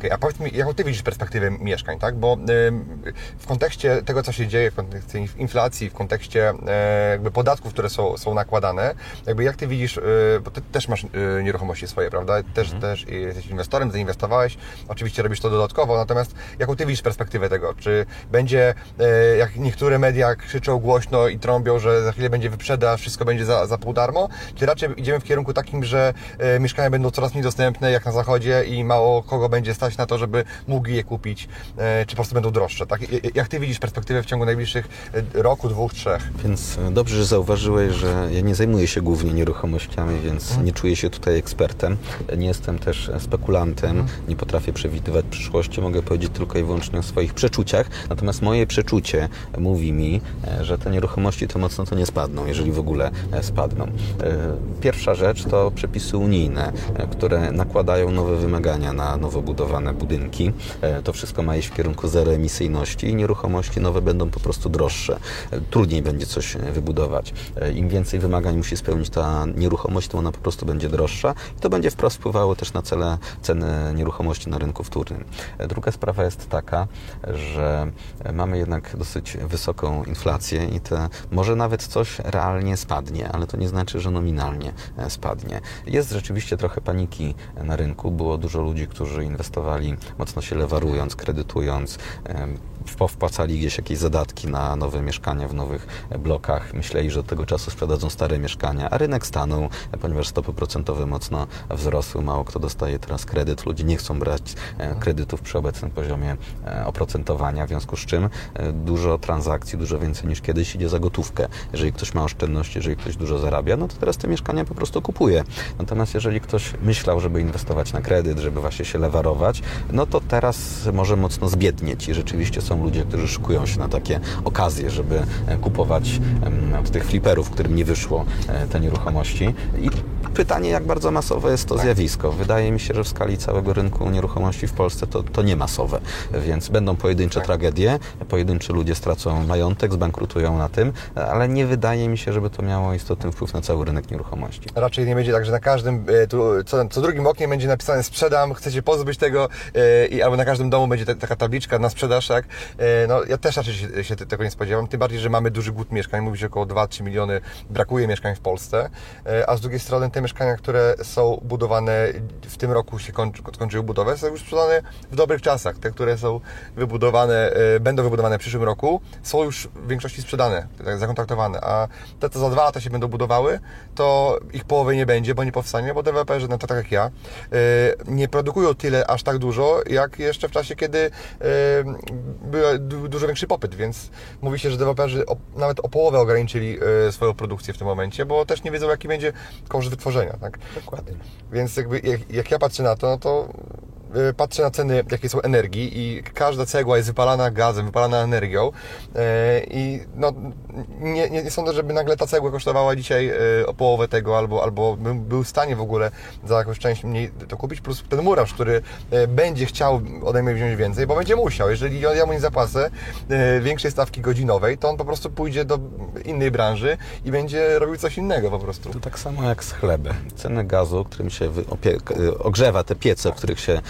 Speaker 3: Okay, a powiedz mi, jaką Ty widzisz perspektywę mieszkań, tak? Bo w kontekście tego, co się dzieje, w kontekście inflacji, w kontekście e, jakby podatków, które są, są nakładane, jakby jak Ty widzisz, e, bo Ty też masz e, nieruchomości swoje, prawda? Też, mhm. też jesteś inwestorem, zainwestowałeś, oczywiście robisz to dodatkowo, natomiast jaką Ty widzisz perspektywę tego? Czy będzie, jak niektóre media krzyczą głośno i trąbią, że za chwilę będzie wyprzedaż, wszystko będzie za, za pół darmo, czy raczej idziemy w kierunku takim, że mieszkania będą coraz mniej dostępne, jak na zachodzie i mało kogo będzie stać stać na to, żeby mógł je kupić, e, czy po prostu będą droższe. Tak? Jak Ty widzisz perspektywę w ciągu najbliższych e, roku, dwóch, trzech?
Speaker 1: Więc e, dobrze, że zauważyłeś, że ja nie zajmuję się głównie nieruchomościami, więc hmm. nie czuję się tutaj ekspertem. Nie jestem też spekulantem, hmm. nie potrafię przewidywać przyszłości, mogę powiedzieć tylko i wyłącznie o swoich przeczuciach. Natomiast moje przeczucie mówi mi, że te nieruchomości to mocno to nie spadną, jeżeli w ogóle spadną. Pierwsza rzecz to przepisy unijne, które nakładają nowe wymagania na nowo budowane budowane budynki. E, To wszystko ma iść w kierunku zeroemisyjności i nieruchomości nowe będą po prostu droższe. E, Trudniej będzie coś e, wybudować. Im więcej wymagań musi spełnić ta nieruchomość, to ona po prostu będzie droższa i to będzie wprost wpływało też na cele, ceny nieruchomości na rynku wtórnym. Druga sprawa jest taka, że mamy jednak dosyć wysoką inflację i te, może nawet coś realnie spadnie, ale to nie znaczy, że nominalnie spadnie. Jest rzeczywiście trochę paniki na rynku. Było dużo ludzi, którzy inwestowali mocno się lewarując, kredytując, powpłacali gdzieś jakieś zadatki na nowe mieszkania w nowych blokach. Myśleli, że od tego czasu sprzedadzą stare mieszkania, a rynek stanął, ponieważ stopy procentowe mocno wzrosły. Mało kto dostaje teraz kredyt. Ludzie nie chcą brać e, kredytów przy obecnym poziomie e, oprocentowania, w związku z czym e, dużo transakcji, dużo więcej niż kiedyś idzie za gotówkę. Jeżeli ktoś ma oszczędności, jeżeli ktoś dużo zarabia, no to teraz te mieszkania po prostu kupuje. Natomiast jeżeli ktoś myślał, żeby inwestować na kredyt, żeby właśnie się lewarować, no to teraz może mocno zbiednieć i rzeczywiście są ludzie, którzy szykują się na takie okazje, żeby e, kupować od tych fliperów, którym nie wyszło e, te nieruchomości. I pytanie, jak bardzo masowe jest to zjawisko. Wydaje mi się, że w skali całego rynku nieruchomości w Polsce to, to nie masowe, więc będą pojedyncze tragedie, pojedynczy ludzie stracą majątek, zbankrutują na tym, ale nie wydaje mi się, żeby to miało istotny wpływ na cały rynek nieruchomości.
Speaker 3: Raczej nie będzie tak, że na każdym, e, tu, co, co drugim oknie będzie napisane sprzedam, chcecie pozbyć tego i albo na każdym domu będzie ta, taka tabliczka na sprzedaż, tak? E, no ja też raczej się, się tego nie spodziewam, tym bardziej, że mamy duży głód mieszkań, mówi się około 2-3 miliony brakuje mieszkań w Polsce, e, a z drugiej strony te mieszkania, które są budowane w tym roku się kończy, skończyły budowę, są już sprzedane w dobrych czasach. Te, które są wybudowane, e, będą wybudowane w przyszłym roku, są już w większości sprzedane, tak, zakontraktowane, a te, co za dwa lata się będą budowały, to ich połowy nie będzie, bo nie powstanie, bo deweloperzy, no to tak jak ja, nie produkują tyle, aż tak dużo, jak jeszcze w czasie, kiedy dużo większy popyt, więc mówi się, że deweloperzy o, nawet o połowę ograniczyli e, swoją produkcję w tym momencie, bo też nie wiedzą, jaki będzie koszt wytworzenia, tak?
Speaker 1: Dokładnie.
Speaker 3: Więc jakby jak, jak ja patrzę na to, no to patrzę na ceny, jakie są energii i każda cegła jest wypalana gazem, wypalana energią y, i no, nie, nie, nie sądzę, żeby nagle ta cegła kosztowała dzisiaj y, o połowę tego albo, albo bym był w stanie w ogóle za jakąś część mniej to kupić, plus ten murarz, który y, będzie chciał ode mnie wziąć więcej, bo będzie musiał. Jeżeli ja mu nie zapłacę y, większej stawki godzinowej, to on po prostu pójdzie do innej branży i będzie robił coś innego po prostu.
Speaker 1: To tak samo jak z chlebem. Ceny gazu, którym się y, ogrzewa te piece, w których się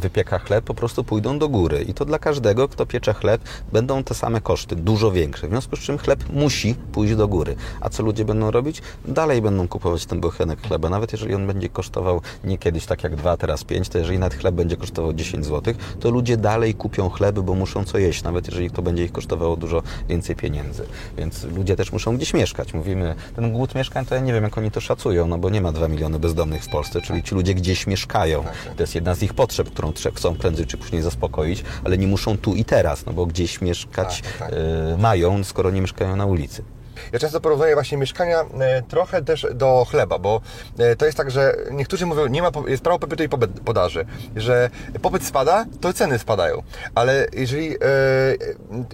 Speaker 1: wypieka chleb, po prostu pójdą do góry. I to dla każdego, kto piecze chleb, będą te same koszty, dużo większe. W związku z czym chleb musi pójść do góry. A co ludzie będą robić? Dalej będą kupować ten bochenek chleba. Nawet jeżeli on będzie kosztował nie kiedyś tak jak dwa, teraz pięć, to jeżeli nawet chleb będzie kosztował 10 zł, to ludzie dalej kupią chleby, bo muszą co jeść, nawet jeżeli to będzie ich kosztowało dużo więcej pieniędzy. Więc ludzie też muszą gdzieś mieszkać. Mówimy, ten głód mieszkań, to ja nie wiem, jak oni to szacują, no bo nie ma 2 miliony bezdomnych w Polsce, czyli ci ludzie gdzieś mieszkają. To jest jedna z ich potrzeb, którą chcą prędzej czy później zaspokoić, ale nie muszą tu i teraz, no bo gdzieś mieszkać
Speaker 3: Tak, tak.
Speaker 1: e, mają, skoro nie mieszkają na ulicy.
Speaker 3: Ja często porównuję właśnie mieszkania e, trochę też do chleba, bo e, to jest tak, że niektórzy mówią, nie ma, jest prawo popytu i podaży, że popyt spada, to ceny spadają. Ale jeżeli,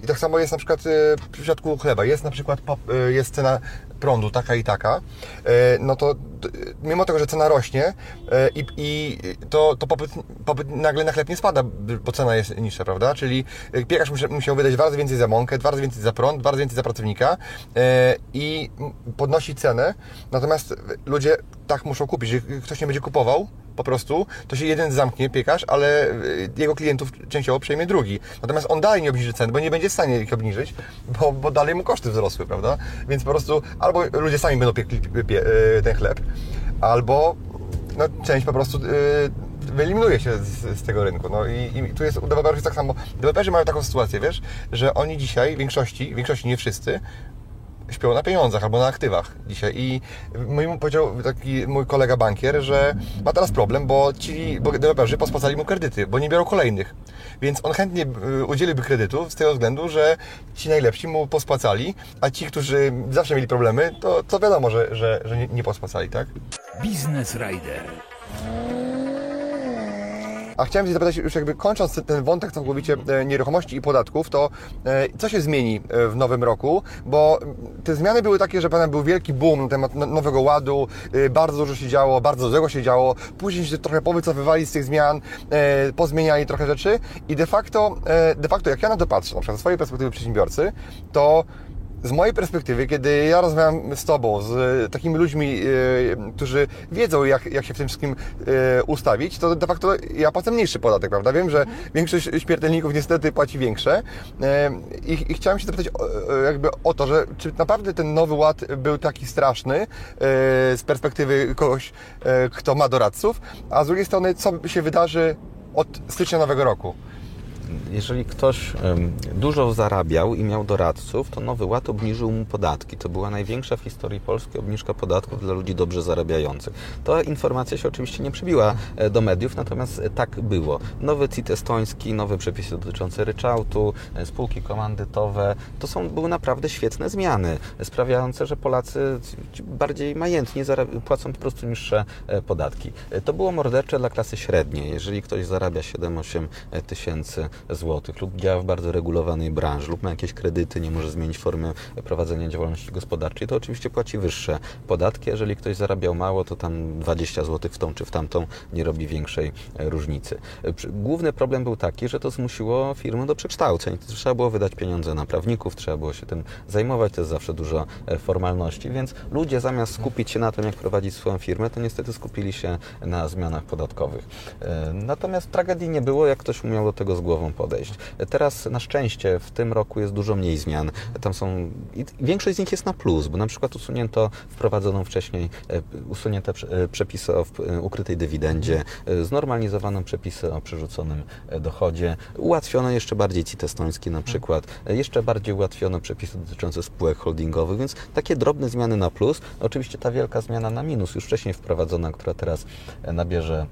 Speaker 3: i tak samo jest na przykład w przypadku chleba, jest na przykład jest cena prądu taka i taka, e, no to mimo tego, że cena rośnie e, i, i to, to popyt, popyt nagle na chleb nie spada, bo cena jest niższa, prawda? Czyli e, piekarz musi- musiał wydać dwa więcej za mąkę, dwa razy więcej za prąd, dwa razy więcej za pracownika i podnosi cenę, natomiast ludzie tak muszą kupić, że ktoś nie będzie kupował, po prostu, to się jeden zamknie piekarz, ale y, jego klientów częściowo przejmie drugi. Natomiast on dalej nie obniży cen, bo nie będzie w stanie ich obniżyć, bo, bo dalej mu koszty wzrosły, prawda? Więc po prostu albo ludzie sami będą piekli pie, y, ten chleb, albo no, część po prostu y, wyeliminuje się z, z tego rynku. No i, i tu jest u deweloperów tak samo. Deweloperzy mają taką sytuację, wiesz, że oni dzisiaj, w większości, w większości nie wszyscy, śpią na pieniądzach albo na aktywach dzisiaj. I mój, powiedział taki mój kolega bankier, że ma teraz problem, bo ci bo deweloperzy pospłacali mu kredyty, bo nie biorą kolejnych. Więc on chętnie y, udzieliłby kredytu z tego względu, że ci najlepsi mu pospłacali, a ci, którzy zawsze mieli problemy, to, to wiadomo, że, że, że nie, nie pospłacali, tak?
Speaker 2: Biznes Rider.
Speaker 3: A chciałem się zapytać, już jakby kończąc ten wątek całkowicie e, nieruchomości i podatków, to e, co się zmieni e, w nowym roku? Bo te zmiany były takie, że pewnie był wielki boom na temat no- nowego ładu, bardzo dużo się działo, bardzo złego się działo, później się trochę powycofywali z tych zmian, pozmieniali trochę rzeczy i de facto, de facto jak ja na to patrzę, na przykład ze swojej perspektywy przedsiębiorcy, to z mojej perspektywy, kiedy ja rozmawiam z Tobą, z takimi ludźmi, e, którzy wiedzą, jak, jak się w tym wszystkim e, ustawić, to de facto ja płacę mniejszy podatek, prawda? Wiem, że większość śmiertelników niestety płaci większe. E, I, i chciałem się zapytać o, jakby o to, że czy naprawdę ten nowy ład był taki straszny z perspektywy kogoś, kto ma doradców, a z drugiej strony, co się wydarzy od stycznia nowego roku?
Speaker 1: Jeżeli ktoś dużo zarabiał i miał doradców, to Nowy Ład obniżył mu podatki. To była największa w historii Polski obniżka podatków dla ludzi dobrze zarabiających. Ta informacja się oczywiście nie przybiła e, do mediów, natomiast e, tak było. Nowy CIT estoński, nowe przepisy dotyczące ryczałtu, e, spółki komandytowe, to są, były naprawdę świetne zmiany, sprawiające, że Polacy bardziej majętnie płacą po prostu niższe podatki. To było mordercze dla klasy średniej. Jeżeli ktoś zarabia 7-8 tysięcy złotych lub działa w bardzo regulowanej branży lub ma jakieś kredyty, nie może zmienić formy prowadzenia działalności gospodarczej, to oczywiście płaci wyższe podatki. Jeżeli ktoś zarabiał mało, to tam 20 zł w tą czy w tamtą nie robi większej e, różnicy. E, Główny problem był taki, że to zmusiło firmy do przekształceń. Trzeba było wydać pieniądze na prawników, trzeba było się tym zajmować, to jest zawsze dużo e, formalności, więc ludzie zamiast skupić się na tym, jak prowadzić swoją firmę, to niestety skupili się na zmianach podatkowych. Natomiast tragedii nie było, jak ktoś umiał do tego z głową podejść. Teraz na szczęście w tym roku jest dużo mniej zmian. Tam są większość z nich jest na plus, bo na przykład usunięto wprowadzoną wcześniej e, usunięte e, przepisy o e, ukrytej dywidendzie, znormalizowano przepisy o przerzuconym dochodzie, ułatwiono jeszcze bardziej CIT estoński na przykład, jeszcze bardziej ułatwiono przepisy dotyczące spółek holdingowych, więc takie drobne zmiany na plus. Oczywiście ta wielka zmiana na minus, już wcześniej wprowadzona, która teraz nabierze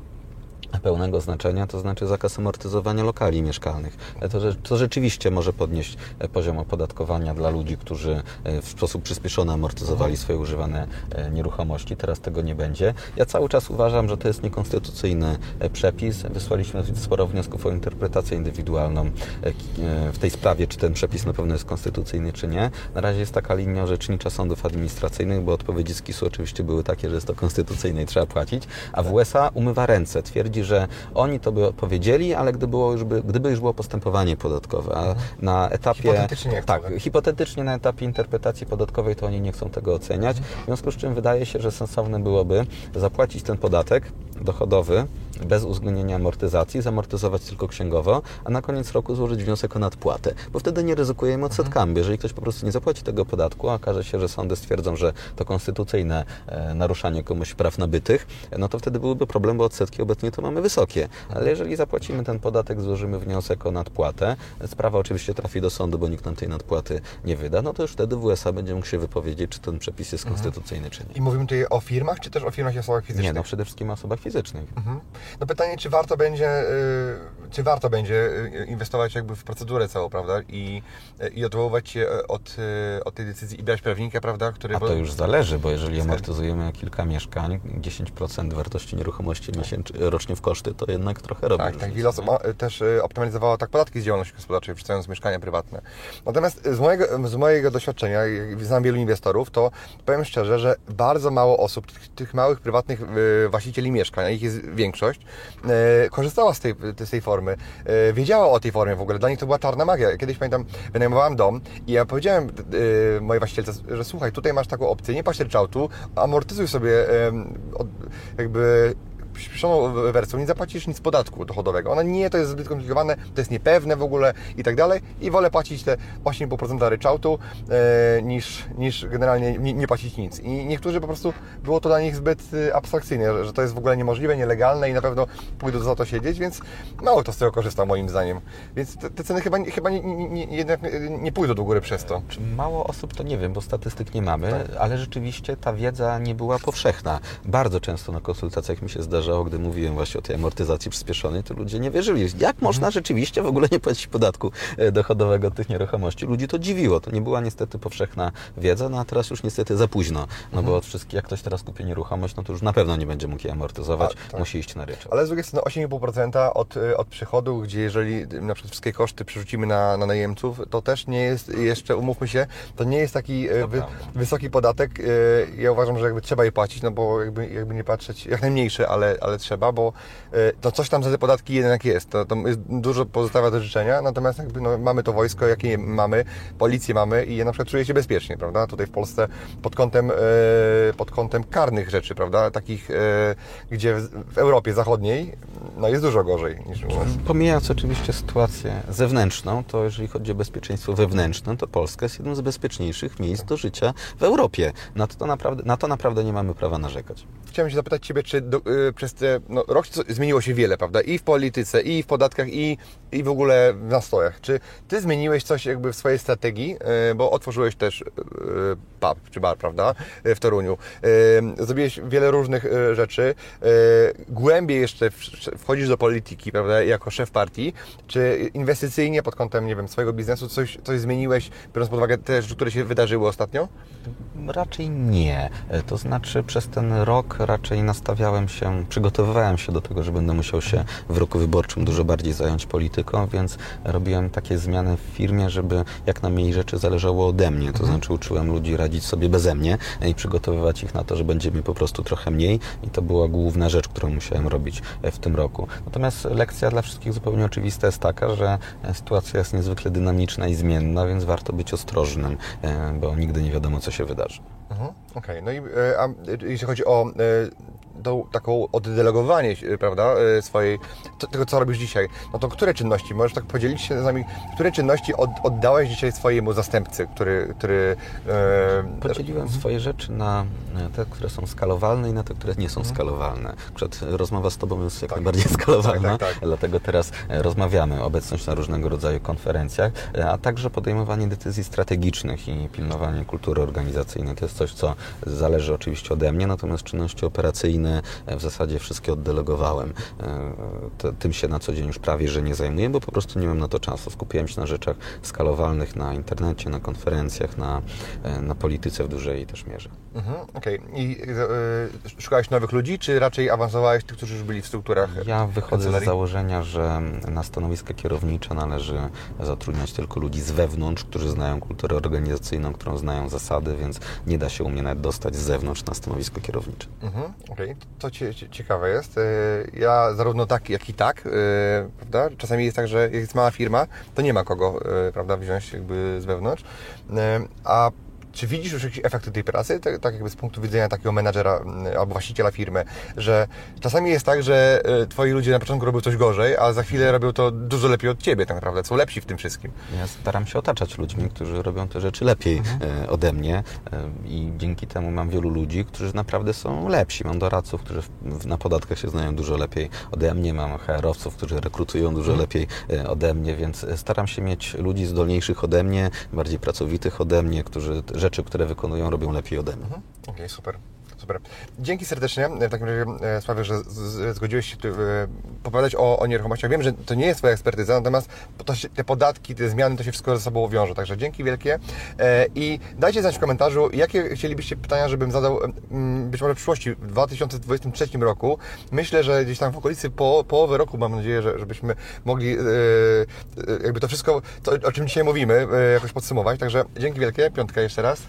Speaker 1: pełnego znaczenia, to znaczy zakaz amortyzowania lokali mieszkalnych. E, To, to rzeczywiście może podnieść e, poziom opodatkowania dla ludzi, którzy e, w sposób przyspieszony amortyzowali swoje używane nieruchomości. Teraz tego nie będzie. Ja cały czas uważam, że to jest niekonstytucyjny przepis. Wysłaliśmy sporo wniosków o interpretację indywidualną w tej sprawie, czy ten przepis na pewno jest konstytucyjny, czy nie. Na razie jest taka linia orzecznicza sądów administracyjnych, bo odpowiedzi z KIS-u oczywiście były takie, że jest to konstytucyjne i trzeba płacić, a w USA umywa ręce. Twierdzi, że oni to by powiedzieli, ale gdy było już by, gdyby już było postępowanie podatkowe, a na etapie...
Speaker 3: Hipotetycznie chcą,
Speaker 1: tak,
Speaker 3: tak?
Speaker 1: hipotetycznie na etapie interpretacji podatkowej to oni nie chcą tego oceniać. W związku z czym wydaje się, że sensowne byłoby zapłacić ten podatek dochodowy bez uwzględnienia amortyzacji, zamortyzować tylko księgowo, a na koniec roku złożyć wniosek o nadpłatę, bo wtedy nie ryzykujemy odsetkami. Bo Jeżeli ktoś po prostu nie zapłaci tego podatku, a okaże się, że sądy stwierdzą, że to konstytucyjne e, naruszanie komuś praw nabytych, no to wtedy byłyby problem, bo odsetki obecnie to mamy wysokie. Ale jeżeli zapłacimy ten podatek, złożymy wniosek o nadpłatę, sprawa oczywiście trafi do sądu, bo nikt nam tej nadpłaty nie wyda, no to już wtedy w USA będzie mógł się wypowiedzieć, czy ten przepis jest konstytucyjny, czy nie.
Speaker 3: I mówimy tutaj o firmach, czy też o firmach i osobach fizycznych?
Speaker 1: Nie, no przede wszystkim o osobach fizycznych.
Speaker 3: Mhm. No pytanie, czy warto będzie, y, czy warto będzie y, inwestować jakby w procedurę całą, prawda? I, i odwoływać się od, y, od tej decyzji i brać prawnika, prawda? Który
Speaker 1: A to już zależy, bo jeżeli amortyzujemy kilka mieszkań, 10% wartości nieruchomości miesięcznie, rocznie w koszty, to jednak trochę robi
Speaker 3: Tak, tak. Wiele osób też optymalizowało tak podatki z działalności gospodarczej, wrzucając mieszkania prywatne. Natomiast z mojego, z mojego doświadczenia, znam wielu inwestorów, to powiem szczerze, że bardzo mało osób, tych, tych małych, prywatnych właścicieli mieszkań, a ich jest większość, y, korzystała z tej, z tej formy, y, wiedziała o tej formie w ogóle. Dla nich to była czarna magia. Kiedyś pamiętam, wynajmowałem dom i ja powiedziałem y, mojej właścicielce, że słuchaj, tutaj masz taką opcję, nie płać ryczałtu, amortyzuj sobie jakby przyspieszoną wersją, nie zapłacisz nic podatku dochodowego. Ona nie, to jest zbyt skomplikowane, to jest niepewne w ogóle i tak dalej i wolę płacić te 8,5% ryczałtu e, niż, niż generalnie nie, nie płacić nic. I niektórzy po prostu było to dla nich zbyt e, abstrakcyjne, że, to jest w ogóle niemożliwe, nielegalne i na pewno pójdą za to siedzieć, więc mało kto z tego korzysta moim zdaniem. Więc te, te ceny chyba, chyba nie, nie, jednak nie pójdą do góry przez to.
Speaker 1: Czy mało osób, to nie wiem, bo statystyk nie mamy,
Speaker 3: Tak.
Speaker 1: ale rzeczywiście ta wiedza nie była powszechna. Bardzo często na konsultacjach mi się zdarza zdarzało, gdy mówiłem właśnie o tej amortyzacji przyspieszonej, to ludzie nie wierzyli. Jak można rzeczywiście w ogóle nie płacić podatku e, dochodowego od tych nieruchomości? Ludzi to dziwiło. To nie była niestety powszechna wiedza, no a teraz już niestety za późno. No bo od wszystkich, jak ktoś teraz kupi nieruchomość, no to już na pewno nie będzie mógł jej amortyzować,
Speaker 3: A, tak.
Speaker 1: musi iść na ryczałt.
Speaker 3: Ale z drugiej strony 8,5% od, y, od przychodu, gdzie jeżeli y, na przykład wszystkie koszty przerzucimy na, na najemców, to też nie jest jeszcze, umówmy się, to nie jest taki wy, wysoki podatek. Ja uważam, że jakby trzeba je płacić, no bo jakby, jakby nie patrzeć, jak najmniejszy, ale, ale trzeba, bo y, to coś tam za te podatki jednak jest. To, to jest dużo pozostawia do życzenia, natomiast jakby no, mamy to wojsko, jakie mamy, policję mamy i ja na przykład czuję się bezpiecznie, prawda? Tutaj w Polsce pod kątem, y, pod kątem karnych rzeczy, prawda? Takich, y, gdzie w, Europie Zachodniej no, jest dużo gorzej niż u nas.
Speaker 1: Pomijając oczywiście sytuację zewnętrzną, to jeżeli chodzi o bezpieczeństwo wewnętrzne, to Polska jest jednym z bezpieczniejszych miejsc do życia w Europie. Na to, naprawdę, na to naprawdę nie mamy prawa narzekać.
Speaker 3: Chciałem się zapytać Ciebie, czy do, przez te no, rok zmieniło się wiele, prawda? I w polityce, i w podatkach, i, i w ogóle w nastrojach. Czy Ty zmieniłeś coś jakby w swojej strategii, y, bo otworzyłeś też y, pub czy bar, prawda? Y, W Toruniu. Zrobiłeś wiele różnych rzeczy. Głębiej jeszcze wchodzisz do polityki, prawda? Jako szef partii. Czy inwestycyjnie pod kątem, nie wiem, swojego biznesu coś, coś zmieniłeś, biorąc pod uwagę te rzeczy, które się wydarzyły ostatnio?
Speaker 1: Raczej nie. E, To znaczy przez ten rok raczej nastawiałem się, przygotowywałem się do tego, że będę musiał się w roku wyborczym dużo bardziej zająć polityką, więc robiłem takie zmiany w firmie, żeby jak najmniej rzeczy zależało ode mnie. To znaczy uczyłem ludzi radzić sobie beze mnie i przygotowywać ich na to, że będzie mi po prostu trochę mniej i to była główna rzecz, którą musiałem robić e, w tym roku. Natomiast lekcja dla wszystkich zupełnie oczywista jest taka, że e, sytuacja jest niezwykle dynamiczna i zmienna, więc warto być ostrożnym, e, bo nigdy nie wiadomo, co się wydarzy.
Speaker 3: Mhm, Okej, no i a, jeśli chodzi o tą taką oddelegowanie, się, prawda, e, swojej, tego co robisz dzisiaj, no to które czynności, możesz tak podzielić się z nami, które czynności od, oddałeś dzisiaj swojemu zastępcy, który, który e,
Speaker 1: Podzieliłem swoje rzeczy na e, te, które są skalowalne i na te, które nie są skalowalne. Na przykład rozmowa z Tobą jest jak
Speaker 3: Tak.
Speaker 1: najbardziej skalowalna,
Speaker 3: Tak, tak, tak.
Speaker 1: dlatego teraz e, rozmawiamy, obecność na różnego rodzaju konferencjach, e, a także podejmowanie decyzji strategicznych i pilnowanie kultury organizacyjnej. To jest coś, co zależy oczywiście ode mnie, natomiast czynności operacyjne e, w zasadzie wszystkie oddelegowałem. E, Tym się na co dzień już prawie, że nie zajmuję, bo po prostu nie mam na to czasu. Skupiłem się na rzeczach skalowalnych na internecie, na konferencjach, na, e, na polityce w dużej też mierze.
Speaker 3: Mhm, Okej, i e, szukałeś nowych ludzi, czy raczej awansowałeś tych, którzy już byli w strukturach
Speaker 1: Ja wychodzę z
Speaker 3: kancelarii?
Speaker 1: założenia, że na stanowiska kierownicze należy zatrudniać tylko ludzi z wewnątrz, którzy znają kulturę organizacyjną, którą znają zasady, więc nie da się u mnie nawet dostać z zewnątrz na stanowisko kierownicze.
Speaker 3: Mhm, Okej, to cie, cie, ciekawe jest. E, Ja zarówno tak, jak i tak, e, prawda? Czasami jest tak, że jak jest mała firma, to nie ma kogo, e, prawda, wziąć jakby z wewnątrz. A czy widzisz już jakieś efekty tej pracy, tak, tak jakby z punktu widzenia takiego menadżera albo właściciela firmy, że czasami jest tak, że e, twoi ludzie na początku robią coś gorzej, a za chwilę robią to dużo lepiej od ciebie tak naprawdę, są lepsi w tym wszystkim.
Speaker 1: Ja staram się otaczać ludźmi, którzy robią te rzeczy lepiej e, ode mnie e, i dzięki temu mam wielu ludzi, którzy naprawdę są lepsi. Mam doradców, którzy na podatkach się znają dużo lepiej ode mnie, mam HR-owców, którzy rekrutują dużo lepiej e, ode mnie, więc staram się mieć ludzi zdolniejszych ode mnie, bardziej pracowitych ode mnie, którzy rzeczy, które wykonują, robią lepiej ode mnie.
Speaker 3: Okej, super. Super. Dzięki serdecznie. W takim razie, e, Sławek, że zgodziłeś się e, opowiadać o, o nieruchomościach. Wiem, że to nie jest Twoja ekspertyza, natomiast te podatki, te zmiany, to się wszystko ze sobą wiąże. Także dzięki wielkie. E, I dajcie znać w komentarzu, jakie chcielibyście pytania, żebym zadał mm, być może w przyszłości, w 2023 roku. Myślę, że gdzieś tam w okolicy po, połowy roku, mam nadzieję, że, żebyśmy mogli jakby to wszystko, to, o czym dzisiaj mówimy, jakoś podsumować. Także dzięki wielkie. Piątka jeszcze raz.